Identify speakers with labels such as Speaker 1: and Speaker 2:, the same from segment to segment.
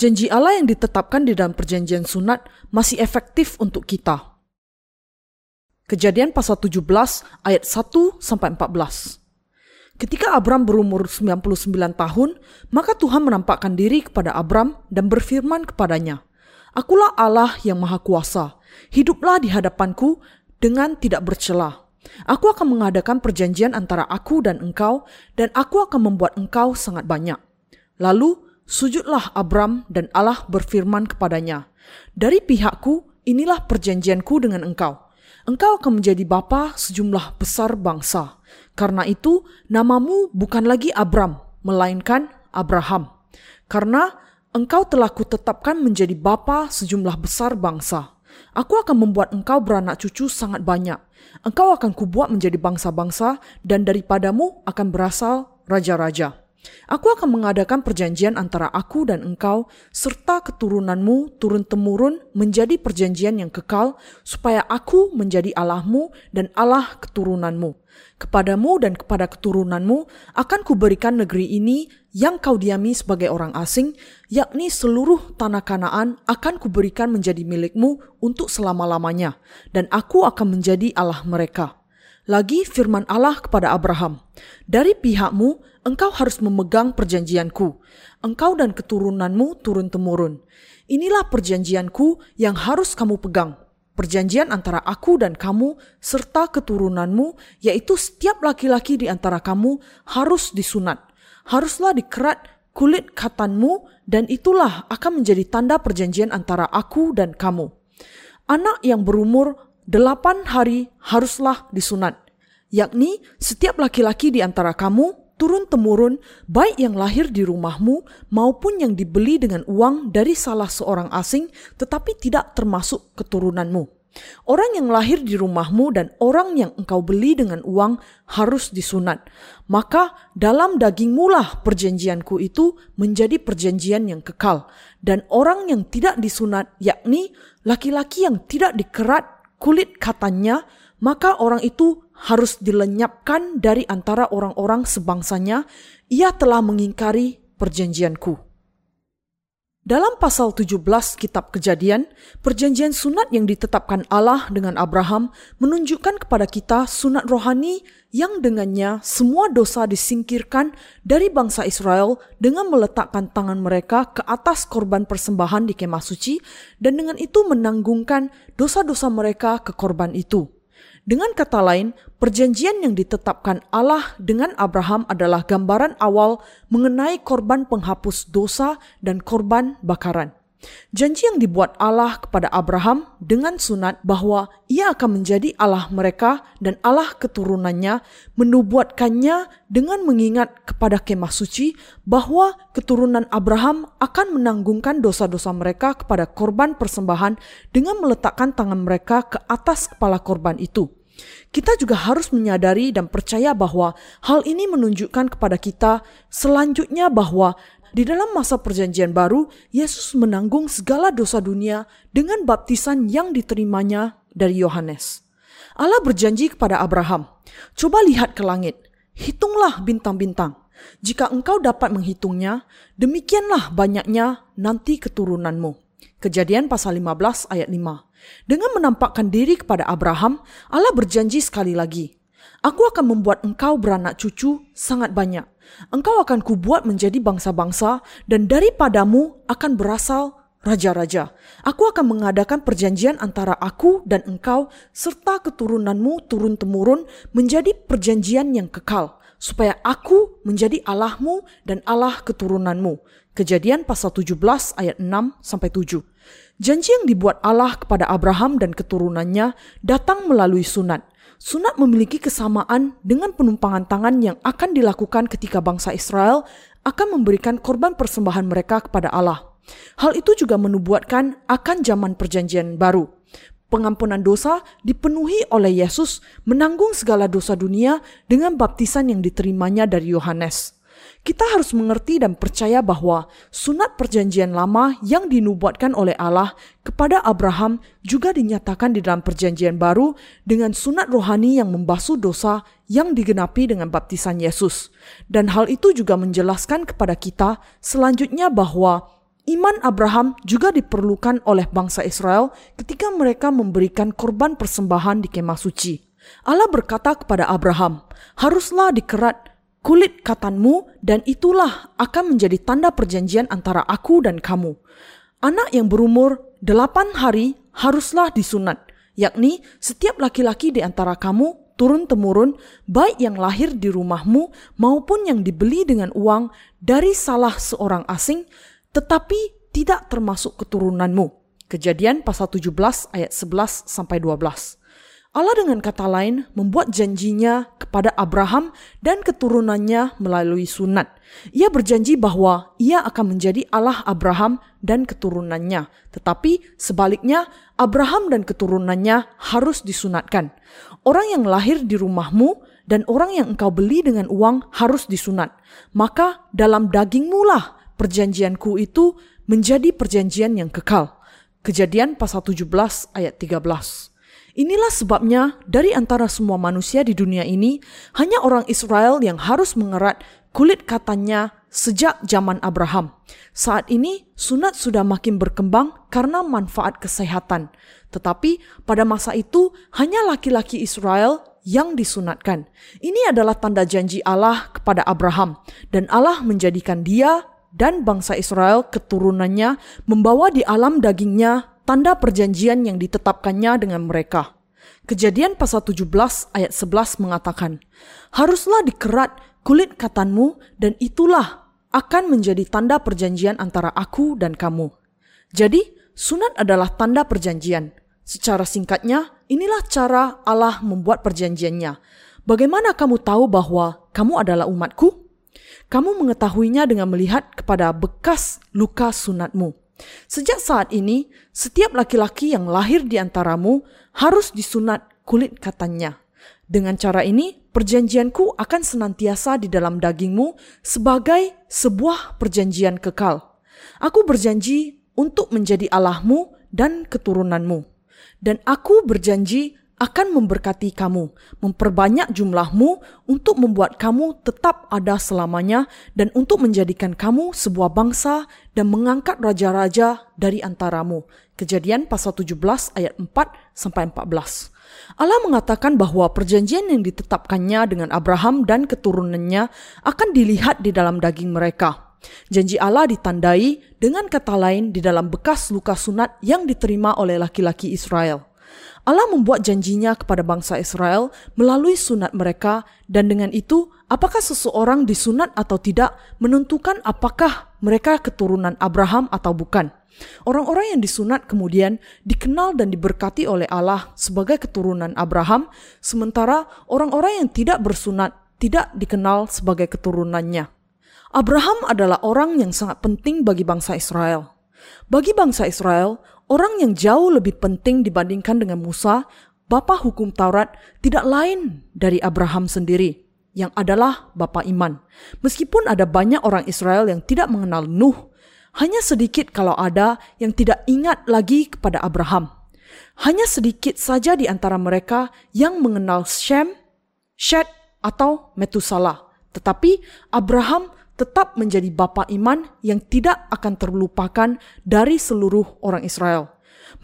Speaker 1: Janji Allah yang ditetapkan di dalam perjanjian sunat masih efektif untuk kita. Kejadian pasal 17 ayat 1 sampai 14. Ketika Abram berumur 99 tahun, maka Tuhan menampakkan diri kepada Abram dan berfirman kepadanya, Akulah Allah yang Maha Kuasa, hiduplah di hadapanku dengan tidak bercela. Aku akan mengadakan perjanjian antara aku dan engkau, dan aku akan membuat engkau sangat banyak. Lalu Sujudlah Abram dan Allah berfirman kepadanya, Dari pihakku, inilah perjanjianku dengan engkau. Engkau akan menjadi bapa sejumlah besar bangsa. Karena itu, namamu bukan lagi Abram, melainkan Abraham. Karena engkau telah kutetapkan menjadi bapa sejumlah besar bangsa. Aku akan membuat engkau beranak cucu sangat banyak. Engkau akan kubuat menjadi bangsa-bangsa dan daripadamu akan berasal raja-raja. Aku akan mengadakan perjanjian antara aku dan engkau, serta keturunanmu turun-temurun menjadi perjanjian yang kekal, supaya aku menjadi Allahmu dan Allah keturunanmu. Kepadamu dan kepada keturunanmu akan kuberikan negeri ini yang kau diami sebagai orang asing, yakni seluruh tanah kanaan akan kuberikan menjadi milikmu untuk selama-lamanya, dan aku akan menjadi Allah mereka.' Lagi firman Allah kepada Abraham, "Dari pihakmu engkau harus memegang perjanjianku. Engkau dan keturunanmu turun-temurun. Inilah perjanjianku yang harus kamu pegang. Perjanjian antara aku dan kamu serta keturunanmu, yaitu setiap laki-laki di antara kamu harus disunat. Haruslah dikerat kulit katanmu dan itulah akan menjadi tanda perjanjian antara aku dan kamu. Anak yang berumur delapan hari haruslah disunat, yakni setiap laki-laki di antara kamu turun-temurun, baik yang lahir di rumahmu maupun yang dibeli dengan uang dari salah seorang asing, tetapi tidak termasuk keturunanmu. Orang yang lahir di rumahmu dan orang yang engkau beli dengan uang harus disunat. Maka dalam dagingmu lah perjanjianku itu menjadi perjanjian yang kekal. Dan orang yang tidak disunat, yakni laki-laki yang tidak dikerat kulit katanya, maka orang itu harus dilenyapkan dari antara orang-orang sebangsanya. Ia telah mengingkari perjanjianku. Dalam pasal 17 kitab kejadian, perjanjian sunat yang ditetapkan Allah dengan Abraham menunjukkan kepada kita sunat rohani yang dengannya semua dosa disingkirkan dari bangsa Israel dengan meletakkan tangan mereka ke atas korban persembahan di kemah suci dan dengan itu menanggungkan dosa-dosa mereka ke korban itu. Dengan kata lain, perjanjian yang ditetapkan Allah dengan Abraham adalah gambaran awal mengenai korban penghapus dosa dan korban bakaran. Janji yang dibuat Allah kepada Abraham dengan sunat bahwa ia akan menjadi Allah mereka dan Allah keturunannya menubuatkannya dengan mengingat kepada kemah suci bahwa keturunan Abraham akan menanggungkan dosa-dosa mereka kepada korban persembahan dengan meletakkan tangan mereka ke atas kepala korban itu. Kita juga harus menyadari dan percaya bahwa hal ini menunjukkan kepada kita selanjutnya bahwa di dalam masa perjanjian baru, Yesus menanggung segala dosa dunia dengan baptisan yang diterimanya dari Yohanes. Allah berjanji kepada Abraham, "Coba lihat ke langit, hitunglah bintang-bintang. Jika engkau dapat menghitungnya, demikianlah banyaknya nanti keturunanmu." Kejadian pasal 15 ayat 5. Dengan menampakkan diri kepada Abraham, Allah berjanji sekali lagi, Aku akan membuat engkau beranak cucu sangat banyak. Engkau akan kubuat menjadi bangsa-bangsa dan daripadamu akan berasal raja-raja. Aku akan mengadakan perjanjian antara aku dan engkau serta keturunanmu turun-temurun menjadi perjanjian yang kekal supaya aku menjadi Allahmu dan Allah keturunanmu. Kejadian pasal 17 ayat 6 sampai 7. Janji yang dibuat Allah kepada Abraham dan keturunannya datang melalui sunat. Sunat memiliki kesamaan dengan penumpangan tangan yang akan dilakukan ketika bangsa Israel akan memberikan korban persembahan mereka kepada Allah. Hal itu juga menubuatkan akan zaman perjanjian baru. Pengampunan dosa dipenuhi oleh Yesus menanggung segala dosa dunia dengan baptisan yang diterimanya dari Yohanes. Kita harus mengerti dan percaya bahwa sunat perjanjian lama yang dinubuatkan oleh Allah kepada Abraham juga dinyatakan di dalam perjanjian baru dengan sunat rohani yang membasuh dosa yang digenapi dengan baptisan Yesus. Dan hal itu juga menjelaskan kepada kita selanjutnya bahwa iman Abraham juga diperlukan oleh bangsa Israel ketika mereka memberikan korban persembahan di kemah suci. Allah berkata kepada Abraham, "Haruslah dikerat kulit katanmu dan itulah akan menjadi tanda perjanjian antara aku dan kamu. Anak yang berumur delapan hari haruslah disunat, yakni setiap laki-laki di antara kamu turun-temurun, baik yang lahir di rumahmu maupun yang dibeli dengan uang dari salah seorang asing, tetapi tidak termasuk keturunanmu. Kejadian pasal 17 ayat 11 sampai 12. Allah dengan kata lain membuat janjinya kepada Abraham dan keturunannya melalui sunat. Ia berjanji bahwa ia akan menjadi Allah Abraham dan keturunannya. Tetapi sebaliknya Abraham dan keturunannya harus disunatkan. Orang yang lahir di rumahmu dan orang yang engkau beli dengan uang harus disunat. Maka dalam dagingmu lah perjanjianku itu menjadi perjanjian yang kekal. Kejadian pasal 17 ayat 13. Inilah sebabnya dari antara semua manusia di dunia ini, hanya orang Israel yang harus mengerat kulit katanya sejak zaman Abraham. Saat ini sunat sudah makin berkembang karena manfaat kesehatan. Tetapi pada masa itu hanya laki-laki Israel yang disunatkan. Ini adalah tanda janji Allah kepada Abraham dan Allah menjadikan dia dan bangsa Israel keturunannya membawa di alam dagingnya tanda perjanjian yang ditetapkannya dengan mereka. Kejadian pasal 17 ayat 11 mengatakan, Haruslah dikerat kulit katanmu dan itulah akan menjadi tanda perjanjian antara aku dan kamu. Jadi, sunat adalah tanda perjanjian. Secara singkatnya, inilah cara Allah membuat perjanjiannya. Bagaimana kamu tahu bahwa kamu adalah umatku? Kamu mengetahuinya dengan melihat kepada bekas luka sunatmu. Sejak saat ini, setiap laki-laki yang lahir di antaramu harus disunat kulit katanya. Dengan cara ini, perjanjianku akan senantiasa di dalam dagingmu sebagai sebuah perjanjian kekal. Aku berjanji untuk menjadi Allahmu dan keturunanmu. Dan aku berjanji akan memberkati kamu, memperbanyak jumlahmu untuk membuat kamu tetap ada selamanya dan untuk menjadikan kamu sebuah bangsa dan mengangkat raja-raja dari antaramu. Kejadian pasal 17 ayat 4 sampai 14. Allah mengatakan bahwa perjanjian yang ditetapkannya dengan Abraham dan keturunannya akan dilihat di dalam daging mereka. Janji Allah ditandai dengan kata lain di dalam bekas luka sunat yang diterima oleh laki-laki Israel. Allah membuat janjinya kepada bangsa Israel melalui sunat mereka dan dengan itu apakah seseorang disunat atau tidak menentukan apakah mereka keturunan Abraham atau bukan. Orang-orang yang disunat kemudian dikenal dan diberkati oleh Allah sebagai keturunan Abraham, sementara orang-orang yang tidak bersunat tidak dikenal sebagai keturunannya. Abraham adalah orang yang sangat penting bagi bangsa Israel. Bagi bangsa Israel, Orang yang jauh lebih penting dibandingkan dengan Musa, bapa hukum Taurat, tidak lain dari Abraham sendiri, yang adalah bapa iman. Meskipun ada banyak orang Israel yang tidak mengenal Nuh, hanya sedikit kalau ada yang tidak ingat lagi kepada Abraham. Hanya sedikit saja di antara mereka yang mengenal Shem, Shed, atau Metusalah. Tetapi Abraham tetap menjadi bapa iman yang tidak akan terlupakan dari seluruh orang Israel.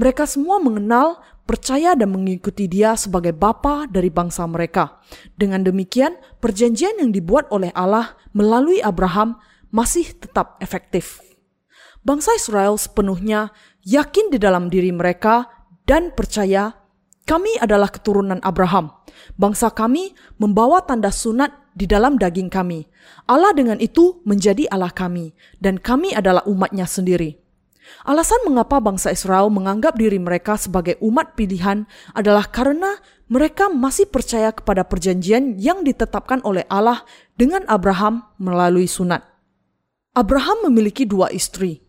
Speaker 1: Mereka semua mengenal, percaya dan mengikuti dia sebagai bapa dari bangsa mereka. Dengan demikian, perjanjian yang dibuat oleh Allah melalui Abraham masih tetap efektif. Bangsa Israel sepenuhnya yakin di dalam diri mereka dan percaya kami adalah keturunan Abraham. Bangsa kami membawa tanda sunat di dalam daging kami. Allah dengan itu menjadi Allah kami, dan kami adalah umatnya sendiri. Alasan mengapa bangsa Israel menganggap diri mereka sebagai umat pilihan adalah karena mereka masih percaya kepada perjanjian yang ditetapkan oleh Allah dengan Abraham melalui sunat. Abraham memiliki dua istri.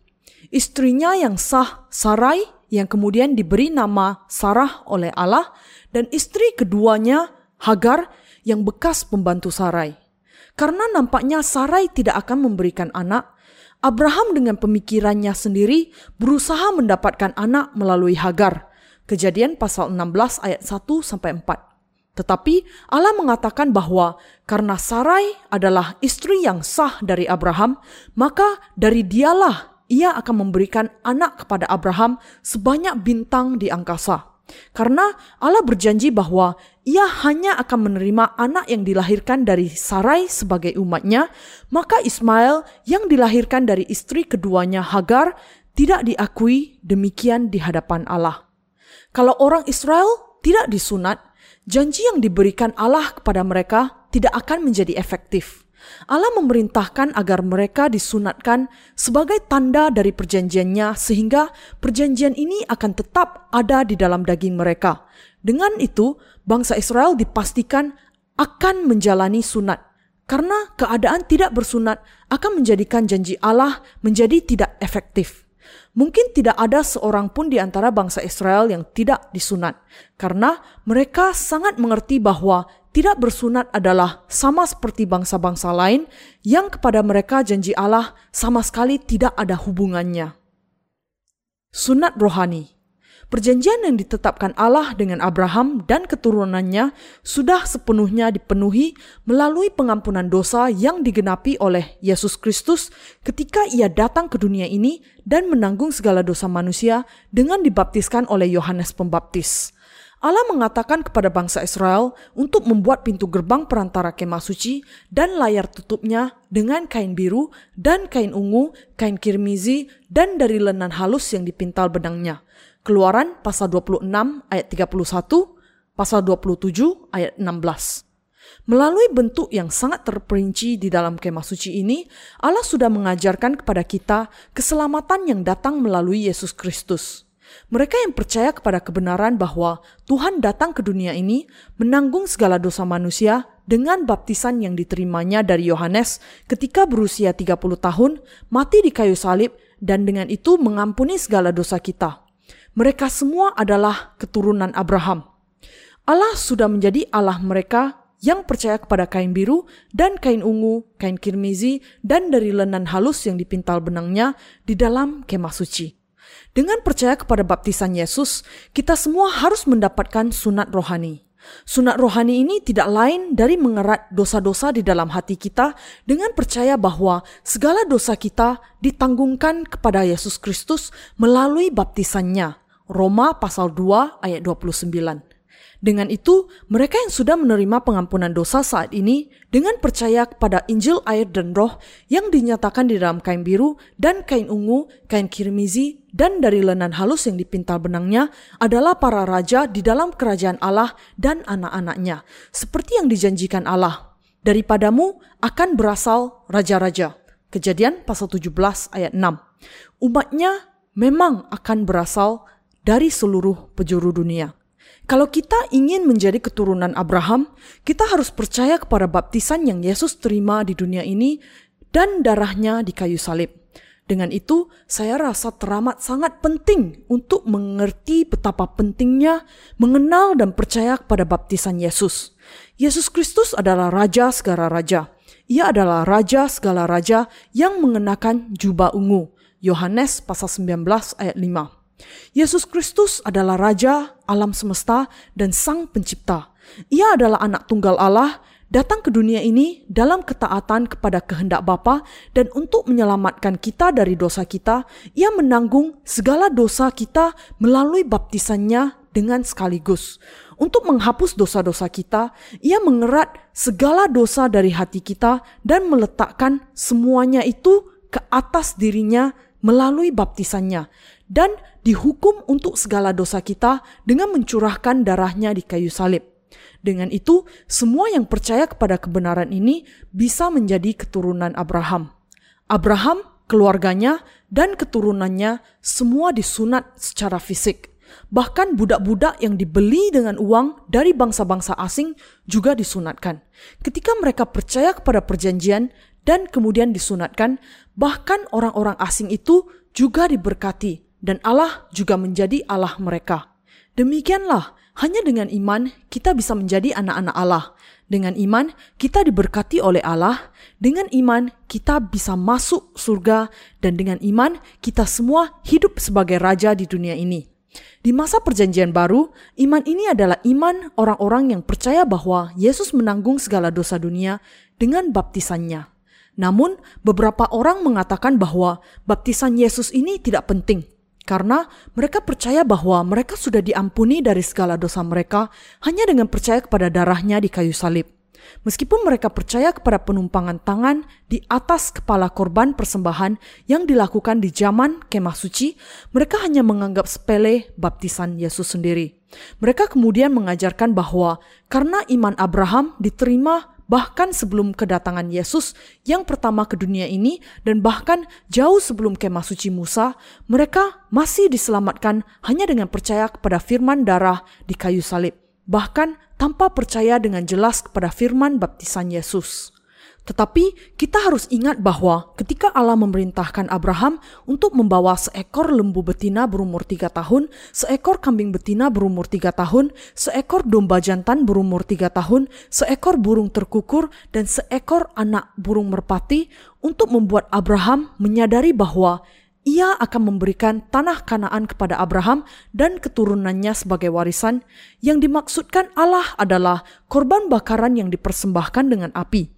Speaker 1: Istrinya yang sah, Sarai, yang kemudian diberi nama Sarah oleh Allah, dan istri keduanya, Hagar, yang bekas pembantu Sarai. Karena nampaknya Sarai tidak akan memberikan anak, Abraham dengan pemikirannya sendiri berusaha mendapatkan anak melalui Hagar. Kejadian pasal 16 ayat 1 sampai 4. Tetapi Allah mengatakan bahwa karena Sarai adalah istri yang sah dari Abraham, maka dari dialah ia akan memberikan anak kepada Abraham sebanyak bintang di angkasa. Karena Allah berjanji bahwa ia hanya akan menerima anak yang dilahirkan dari Sarai sebagai umatnya, maka Ismail yang dilahirkan dari istri keduanya Hagar tidak diakui demikian di hadapan Allah. Kalau orang Israel tidak disunat, janji yang diberikan Allah kepada mereka tidak akan menjadi efektif. Allah memerintahkan agar mereka disunatkan sebagai tanda dari perjanjiannya sehingga perjanjian ini akan tetap ada di dalam daging mereka. Dengan itu, bangsa Israel dipastikan akan menjalani sunat. Karena keadaan tidak bersunat akan menjadikan janji Allah menjadi tidak efektif. Mungkin tidak ada seorang pun di antara bangsa Israel yang tidak disunat, karena mereka sangat mengerti bahwa tidak bersunat adalah sama seperti bangsa-bangsa lain yang kepada mereka janji Allah sama sekali tidak ada hubungannya. Sunat rohani Perjanjian yang ditetapkan Allah dengan Abraham dan keturunannya sudah sepenuhnya dipenuhi melalui pengampunan dosa yang digenapi oleh Yesus Kristus ketika ia datang ke dunia ini dan menanggung segala dosa manusia dengan dibaptiskan oleh Yohanes Pembaptis. Allah mengatakan kepada bangsa Israel untuk membuat pintu gerbang perantara kemah suci dan layar tutupnya dengan kain biru dan kain ungu, kain kirmizi, dan dari lenan halus yang dipintal benangnya. Keluaran pasal 26 ayat 31, pasal 27 ayat 16. Melalui bentuk yang sangat terperinci di dalam kemah suci ini, Allah sudah mengajarkan kepada kita keselamatan yang datang melalui Yesus Kristus. Mereka yang percaya kepada kebenaran bahwa Tuhan datang ke dunia ini menanggung segala dosa manusia dengan baptisan yang diterimanya dari Yohanes ketika berusia 30 tahun, mati di kayu salib, dan dengan itu mengampuni segala dosa kita. Mereka semua adalah keturunan Abraham. Allah sudah menjadi Allah mereka yang percaya kepada kain biru dan kain ungu, kain kirmizi, dan dari lenan halus yang dipintal benangnya di dalam kemah suci. Dengan percaya kepada baptisan Yesus, kita semua harus mendapatkan sunat rohani. Sunat rohani ini tidak lain dari mengerat dosa-dosa di dalam hati kita dengan percaya bahwa segala dosa kita ditanggungkan kepada Yesus Kristus melalui baptisannya. Roma pasal 2 ayat 29. Dengan itu, mereka yang sudah menerima pengampunan dosa saat ini dengan percaya kepada Injil air dan roh yang dinyatakan di dalam kain biru dan kain ungu, kain kirmizi, dan dari lenan halus yang dipintal benangnya adalah para raja di dalam kerajaan Allah dan anak-anaknya. Seperti yang dijanjikan Allah, daripadamu akan berasal raja-raja. Kejadian pasal 17 ayat 6. Umatnya memang akan berasal dari seluruh penjuru dunia. Kalau kita ingin menjadi keturunan Abraham, kita harus percaya kepada baptisan yang Yesus terima di dunia ini dan darahnya di kayu salib. Dengan itu, saya rasa teramat sangat penting untuk mengerti betapa pentingnya mengenal dan percaya kepada baptisan Yesus. Yesus Kristus adalah Raja segala Raja. Ia adalah Raja segala Raja yang mengenakan jubah ungu. Yohanes pasal 19 ayat 5. Yesus Kristus adalah Raja alam semesta dan Sang Pencipta. Ia adalah anak tunggal Allah, datang ke dunia ini dalam ketaatan kepada kehendak Bapa dan untuk menyelamatkan kita dari dosa kita, ia menanggung segala dosa kita melalui baptisannya dengan sekaligus. Untuk menghapus dosa-dosa kita, ia mengerat segala dosa dari hati kita dan meletakkan semuanya itu ke atas dirinya melalui baptisannya dan dihukum untuk segala dosa kita dengan mencurahkan darahnya di kayu salib. Dengan itu, semua yang percaya kepada kebenaran ini bisa menjadi keturunan Abraham. Abraham, keluarganya, dan keturunannya semua disunat secara fisik. Bahkan budak-budak yang dibeli dengan uang dari bangsa-bangsa asing juga disunatkan. Ketika mereka percaya kepada perjanjian dan kemudian disunatkan, bahkan orang-orang asing itu juga diberkati dan Allah juga menjadi Allah mereka. Demikianlah, hanya dengan iman kita bisa menjadi anak-anak Allah. Dengan iman kita diberkati oleh Allah, dengan iman kita bisa masuk surga, dan dengan iman kita semua hidup sebagai raja di dunia ini. Di masa Perjanjian Baru, iman ini adalah iman orang-orang yang percaya bahwa Yesus menanggung segala dosa dunia dengan baptisannya. Namun, beberapa orang mengatakan bahwa baptisan Yesus ini tidak penting karena mereka percaya bahwa mereka sudah diampuni dari segala dosa mereka hanya dengan percaya kepada darahnya di kayu salib. Meskipun mereka percaya kepada penumpangan tangan di atas kepala korban persembahan yang dilakukan di zaman kemah suci, mereka hanya menganggap sepele baptisan Yesus sendiri. Mereka kemudian mengajarkan bahwa karena iman Abraham diterima bahkan sebelum kedatangan Yesus yang pertama ke dunia ini dan bahkan jauh sebelum kemah suci Musa, mereka masih diselamatkan hanya dengan percaya kepada firman darah di kayu salib, bahkan tanpa percaya dengan jelas kepada firman baptisan Yesus. Tetapi kita harus ingat bahwa ketika Allah memerintahkan Abraham untuk membawa seekor lembu betina berumur tiga tahun, seekor kambing betina berumur tiga tahun, seekor domba jantan berumur tiga tahun, seekor burung terkukur, dan seekor anak burung merpati untuk membuat Abraham menyadari bahwa ia akan memberikan tanah Kanaan kepada Abraham dan keturunannya sebagai warisan. Yang dimaksudkan Allah adalah korban bakaran yang dipersembahkan dengan api.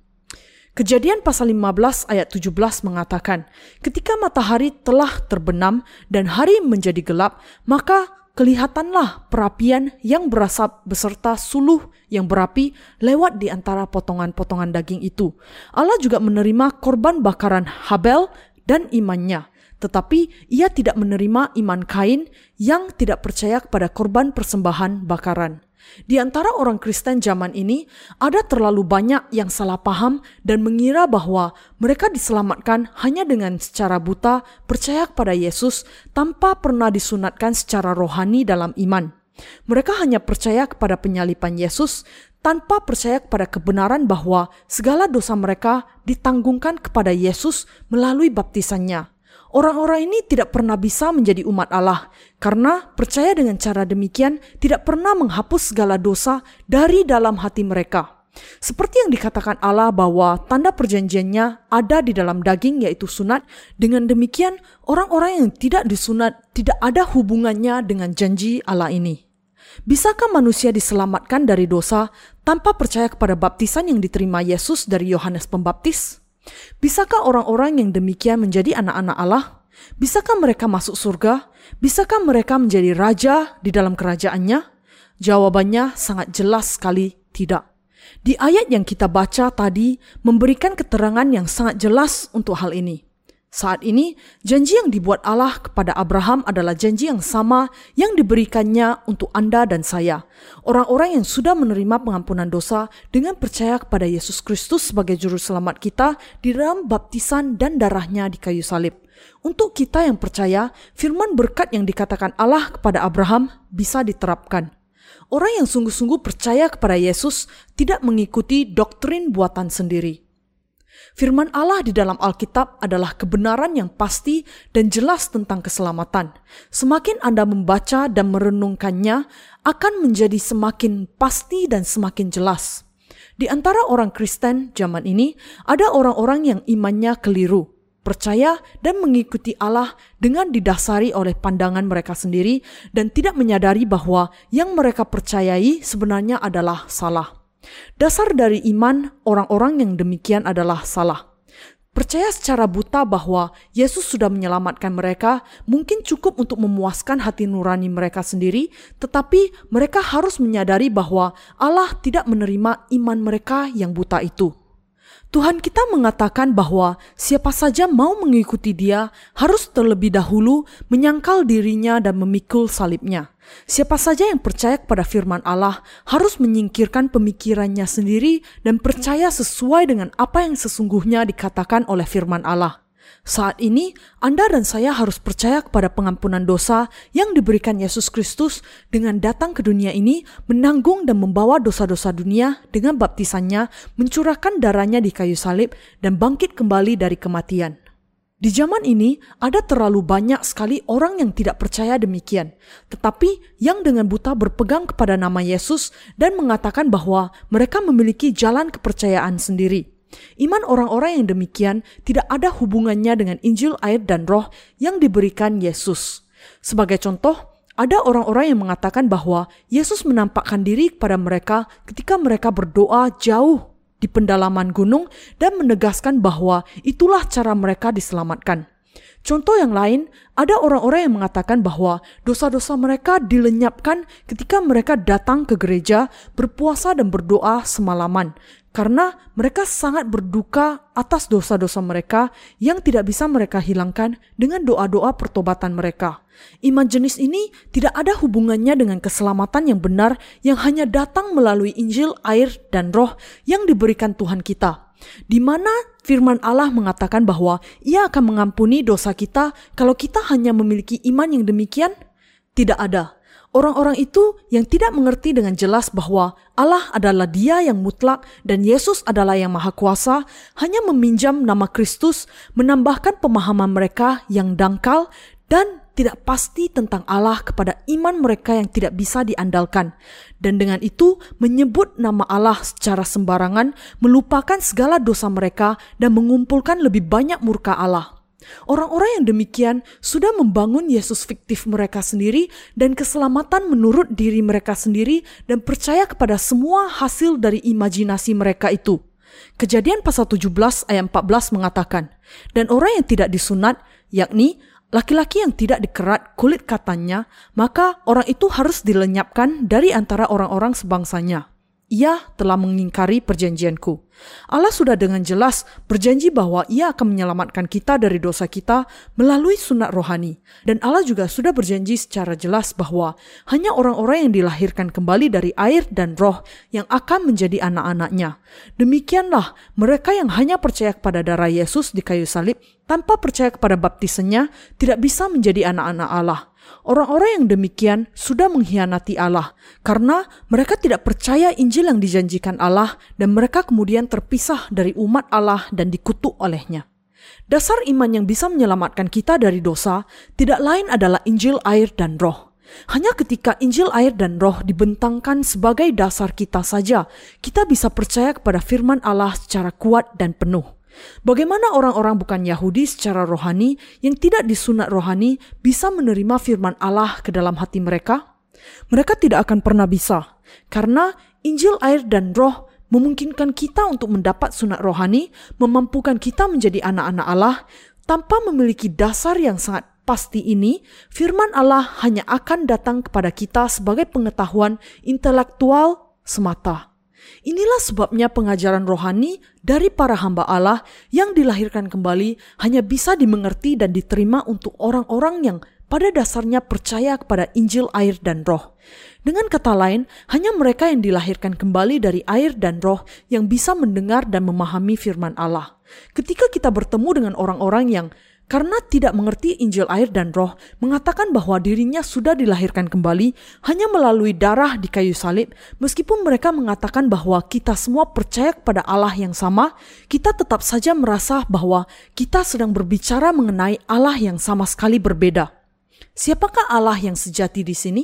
Speaker 1: Kejadian pasal 15 ayat 17 mengatakan, ketika matahari telah terbenam dan hari menjadi gelap, maka kelihatanlah perapian yang berasap beserta suluh yang berapi lewat di antara potongan-potongan daging itu. Allah juga menerima korban bakaran Habel dan imannya, tetapi ia tidak menerima iman Kain yang tidak percaya kepada korban persembahan bakaran. Di antara orang Kristen zaman ini, ada terlalu banyak yang salah paham dan mengira bahwa mereka diselamatkan hanya dengan secara buta percaya kepada Yesus tanpa pernah disunatkan secara rohani dalam iman. Mereka hanya percaya kepada penyalipan Yesus tanpa percaya kepada kebenaran bahwa segala dosa mereka ditanggungkan kepada Yesus melalui baptisannya. Orang-orang ini tidak pernah bisa menjadi umat Allah karena percaya dengan cara demikian tidak pernah menghapus segala dosa dari dalam hati mereka. Seperti yang dikatakan Allah bahwa tanda perjanjiannya ada di dalam daging yaitu sunat, dengan demikian orang-orang yang tidak disunat tidak ada hubungannya dengan janji Allah ini. Bisakah manusia diselamatkan dari dosa tanpa percaya kepada baptisan yang diterima Yesus dari Yohanes Pembaptis? Bisakah orang-orang yang demikian menjadi anak-anak Allah? Bisakah mereka masuk surga? Bisakah mereka menjadi raja di dalam kerajaannya? Jawabannya sangat jelas sekali tidak. Di ayat yang kita baca tadi memberikan keterangan yang sangat jelas untuk hal ini. Saat ini, janji yang dibuat Allah kepada Abraham adalah janji yang sama yang diberikannya untuk Anda dan saya. Orang-orang yang sudah menerima pengampunan dosa dengan percaya kepada Yesus Kristus sebagai juru selamat kita di dalam baptisan dan darahnya di kayu salib. Untuk kita yang percaya, firman berkat yang dikatakan Allah kepada Abraham bisa diterapkan. Orang yang sungguh-sungguh percaya kepada Yesus tidak mengikuti doktrin buatan sendiri Firman Allah di dalam Alkitab adalah kebenaran yang pasti dan jelas tentang keselamatan. Semakin Anda membaca dan merenungkannya, akan menjadi semakin pasti dan semakin jelas. Di antara orang Kristen zaman ini, ada orang-orang yang imannya keliru, percaya dan mengikuti Allah dengan didasari oleh pandangan mereka sendiri dan tidak menyadari bahwa yang mereka percayai sebenarnya adalah salah. Dasar dari iman orang-orang yang demikian adalah salah. Percaya secara buta bahwa Yesus sudah menyelamatkan mereka mungkin cukup untuk memuaskan hati nurani mereka sendiri, tetapi mereka harus menyadari bahwa Allah tidak menerima iman mereka yang buta itu. Tuhan kita mengatakan bahwa siapa saja mau mengikuti Dia harus terlebih dahulu menyangkal dirinya dan memikul salibnya. Siapa saja yang percaya kepada firman Allah harus menyingkirkan pemikirannya sendiri dan percaya sesuai dengan apa yang sesungguhnya dikatakan oleh firman Allah. Saat ini, Anda dan saya harus percaya kepada pengampunan dosa yang diberikan Yesus Kristus dengan datang ke dunia ini, menanggung dan membawa dosa-dosa dunia dengan baptisannya, mencurahkan darahnya di kayu salib, dan bangkit kembali dari kematian. Di zaman ini, ada terlalu banyak sekali orang yang tidak percaya demikian, tetapi yang dengan buta berpegang kepada nama Yesus dan mengatakan bahwa mereka memiliki jalan kepercayaan sendiri. Iman orang-orang yang demikian tidak ada hubungannya dengan Injil, air, dan Roh yang diberikan Yesus. Sebagai contoh, ada orang-orang yang mengatakan bahwa Yesus menampakkan diri kepada mereka ketika mereka berdoa jauh di pendalaman gunung dan menegaskan bahwa itulah cara mereka diselamatkan. Contoh yang lain, ada orang-orang yang mengatakan bahwa dosa-dosa mereka dilenyapkan ketika mereka datang ke gereja, berpuasa dan berdoa semalaman, karena mereka sangat berduka atas dosa-dosa mereka yang tidak bisa mereka hilangkan dengan doa-doa pertobatan mereka. Iman jenis ini tidak ada hubungannya dengan keselamatan yang benar yang hanya datang melalui Injil, air, dan Roh yang diberikan Tuhan kita di mana firman Allah mengatakan bahwa Ia akan mengampuni dosa kita kalau kita hanya memiliki iman yang demikian? Tidak ada. Orang-orang itu yang tidak mengerti dengan jelas bahwa Allah adalah Dia yang mutlak dan Yesus adalah yang Maha Kuasa, hanya meminjam nama Kristus, menambahkan pemahaman mereka yang dangkal dan tidak pasti tentang Allah kepada iman mereka yang tidak bisa diandalkan, dan dengan itu menyebut nama Allah secara sembarangan, melupakan segala dosa mereka, dan mengumpulkan lebih banyak murka Allah. Orang-orang yang demikian sudah membangun Yesus fiktif mereka sendiri dan keselamatan menurut diri mereka sendiri dan percaya kepada semua hasil dari imajinasi mereka itu. Kejadian pasal 17 ayat 14 mengatakan, Dan orang yang tidak disunat, yakni laki-laki yang tidak dikerat kulit katanya, maka orang itu harus dilenyapkan dari antara orang-orang sebangsanya. Ia telah mengingkari perjanjianku. Allah sudah dengan jelas berjanji bahwa ia akan menyelamatkan kita dari dosa kita melalui sunat rohani. Dan Allah juga sudah berjanji secara jelas bahwa hanya orang-orang yang dilahirkan kembali dari air dan roh yang akan menjadi anak-anaknya. Demikianlah mereka yang hanya percaya kepada darah Yesus di kayu salib tanpa percaya kepada baptisannya tidak bisa menjadi anak-anak Allah. Orang-orang yang demikian sudah mengkhianati Allah karena mereka tidak percaya Injil yang dijanjikan Allah dan mereka kemudian terpisah dari umat Allah dan dikutuk olehnya. Dasar iman yang bisa menyelamatkan kita dari dosa tidak lain adalah Injil air dan roh. Hanya ketika Injil air dan roh dibentangkan sebagai dasar kita saja, kita bisa percaya kepada firman Allah secara kuat dan penuh. Bagaimana orang-orang bukan Yahudi secara rohani yang tidak disunat rohani bisa menerima firman Allah ke dalam hati mereka? Mereka tidak akan pernah bisa, karena Injil air dan roh memungkinkan kita untuk mendapat sunat rohani, memampukan kita menjadi anak-anak Allah, tanpa memiliki dasar yang sangat pasti ini, firman Allah hanya akan datang kepada kita sebagai pengetahuan intelektual semata. Inilah sebabnya pengajaran rohani dari para hamba Allah yang dilahirkan kembali hanya bisa dimengerti dan diterima untuk orang-orang yang pada dasarnya percaya kepada Injil air dan roh. Dengan kata lain, hanya mereka yang dilahirkan kembali dari air dan roh yang bisa mendengar dan memahami firman Allah. Ketika kita bertemu dengan orang-orang yang karena tidak mengerti Injil air dan roh, mengatakan bahwa dirinya sudah dilahirkan kembali hanya melalui darah di kayu salib, meskipun mereka mengatakan bahwa kita semua percaya kepada Allah yang sama, kita tetap saja merasa bahwa kita sedang berbicara mengenai Allah yang sama sekali berbeda. Siapakah Allah yang sejati di sini?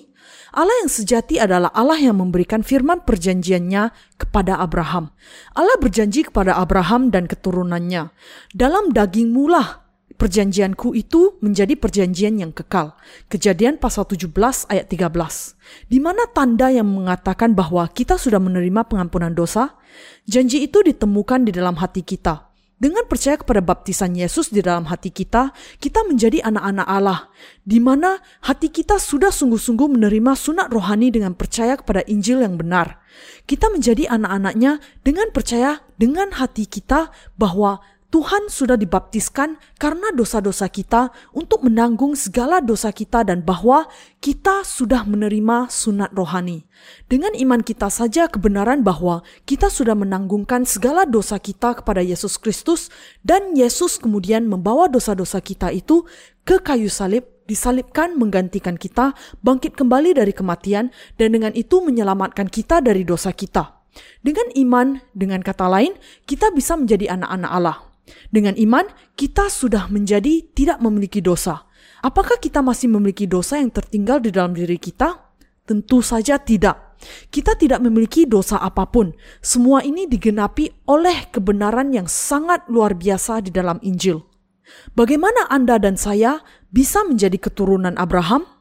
Speaker 1: Allah yang sejati adalah Allah yang memberikan firman perjanjiannya kepada Abraham. Allah berjanji kepada Abraham dan keturunannya, "Dalam dagingmu lah perjanjianku itu menjadi perjanjian yang kekal. Kejadian pasal 17 ayat 13. Di mana tanda yang mengatakan bahwa kita sudah menerima pengampunan dosa? Janji itu ditemukan di dalam hati kita. Dengan percaya kepada baptisan Yesus di dalam hati kita, kita menjadi anak-anak Allah, di mana hati kita sudah sungguh-sungguh menerima sunat rohani dengan percaya kepada Injil yang benar. Kita menjadi anak-anaknya dengan percaya dengan hati kita bahwa Tuhan sudah dibaptiskan karena dosa-dosa kita untuk menanggung segala dosa kita dan bahwa kita sudah menerima sunat rohani. Dengan iman kita saja kebenaran bahwa kita sudah menanggungkan segala dosa kita kepada Yesus Kristus dan Yesus kemudian membawa dosa-dosa kita itu ke kayu salib disalibkan menggantikan kita bangkit kembali dari kematian dan dengan itu menyelamatkan kita dari dosa kita. Dengan iman, dengan kata lain, kita bisa menjadi anak-anak Allah. Dengan iman, kita sudah menjadi tidak memiliki dosa. Apakah kita masih memiliki dosa yang tertinggal di dalam diri kita? Tentu saja tidak. Kita tidak memiliki dosa apa pun. Semua ini digenapi oleh kebenaran yang sangat luar biasa di dalam Injil. Bagaimana Anda dan saya bisa menjadi keturunan Abraham?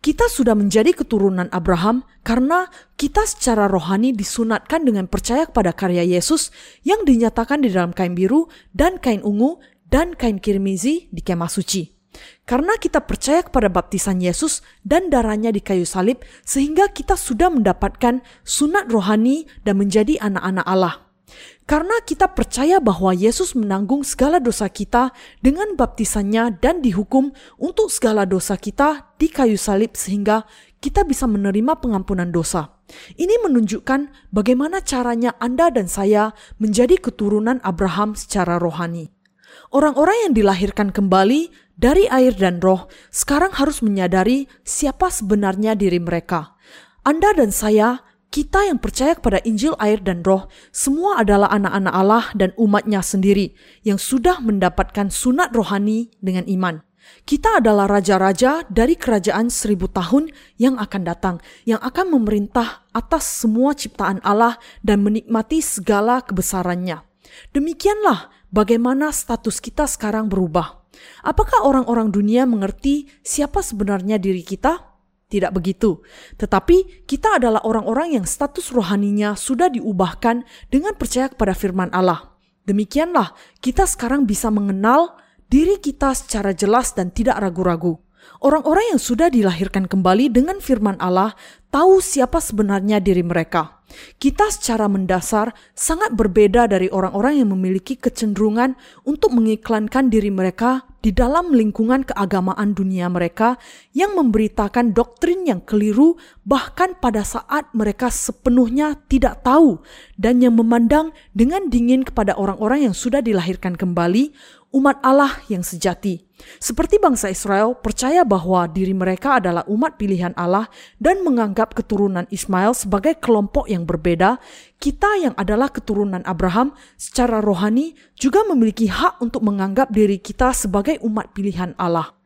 Speaker 1: Kita sudah menjadi keturunan Abraham karena kita secara rohani disunatkan dengan percaya kepada karya Yesus yang dinyatakan di dalam kain biru dan kain ungu dan kain kirmizi di kemah suci. Karena kita percaya kepada baptisan Yesus dan darahnya di kayu salib, sehingga kita sudah mendapatkan sunat rohani dan menjadi anak-anak Allah. Karena kita percaya bahwa Yesus menanggung segala dosa kita dengan baptisannya dan dihukum untuk segala dosa kita di kayu salib sehingga kita bisa menerima pengampunan dosa. Ini menunjukkan bagaimana caranya Anda dan saya menjadi keturunan Abraham secara rohani. Orang-orang yang dilahirkan kembali dari air dan roh sekarang harus menyadari siapa sebenarnya diri mereka. Anda dan saya kita yang percaya kepada Injil air dan roh, semua adalah anak-anak Allah dan umatnya sendiri yang sudah mendapatkan sunat rohani dengan iman. Kita adalah raja-raja dari kerajaan seribu tahun yang akan datang, yang akan memerintah atas semua ciptaan Allah dan menikmati segala kebesarannya. Demikianlah bagaimana status kita sekarang berubah. Apakah orang-orang dunia mengerti siapa sebenarnya diri kita? Tidak begitu. Tetapi kita adalah orang-orang yang status rohaninya sudah diubahkan dengan percaya kepada firman Allah. Demikianlah kita sekarang bisa mengenal diri kita secara jelas dan tidak ragu-ragu. Orang-orang yang sudah dilahirkan kembali dengan firman Allah tahu siapa sebenarnya diri mereka. Kita secara mendasar sangat berbeda dari orang-orang yang memiliki kecenderungan untuk mengiklankan diri mereka di dalam lingkungan keagamaan dunia mereka yang memberitakan doktrin yang keliru bahkan pada saat mereka sepenuhnya tidak tahu dan yang memandang dengan dingin kepada orang-orang yang sudah dilahirkan kembali umat Allah yang sejati. Seperti bangsa Israel percaya bahwa diri mereka adalah umat pilihan Allah dan menganggap keturunan Ismail sebagai kelompok yang berbeda, kita yang adalah keturunan Abraham secara rohani juga memiliki hak untuk menganggap diri kita sebagai umat pilihan Allah.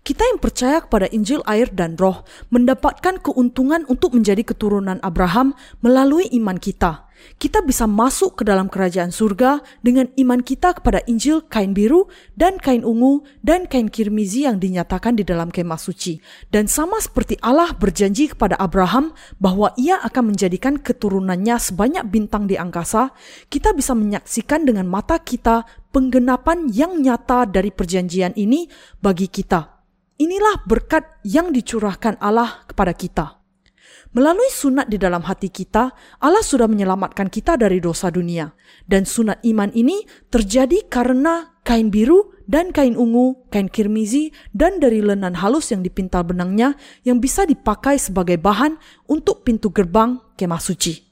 Speaker 1: Kita yang percaya kepada Injil air dan roh mendapatkan keuntungan untuk menjadi keturunan Abraham melalui iman kita. Kita bisa masuk ke dalam kerajaan surga dengan iman kita kepada Injil kain biru dan kain ungu dan kain kirmizi yang dinyatakan di dalam kemah suci. Dan sama seperti Allah berjanji kepada Abraham bahwa ia akan menjadikan keturunannya sebanyak bintang di angkasa, kita bisa menyaksikan dengan mata kita penggenapan yang nyata dari perjanjian ini bagi kita. Inilah berkat yang dicurahkan Allah kepada kita. Melalui sunat di dalam hati kita, Allah sudah menyelamatkan kita dari dosa dunia. Dan sunat iman ini terjadi karena kain biru dan kain ungu, kain kirmizi, dan dari lenan halus yang dipintal benangnya yang bisa dipakai sebagai bahan untuk pintu gerbang kemah suci.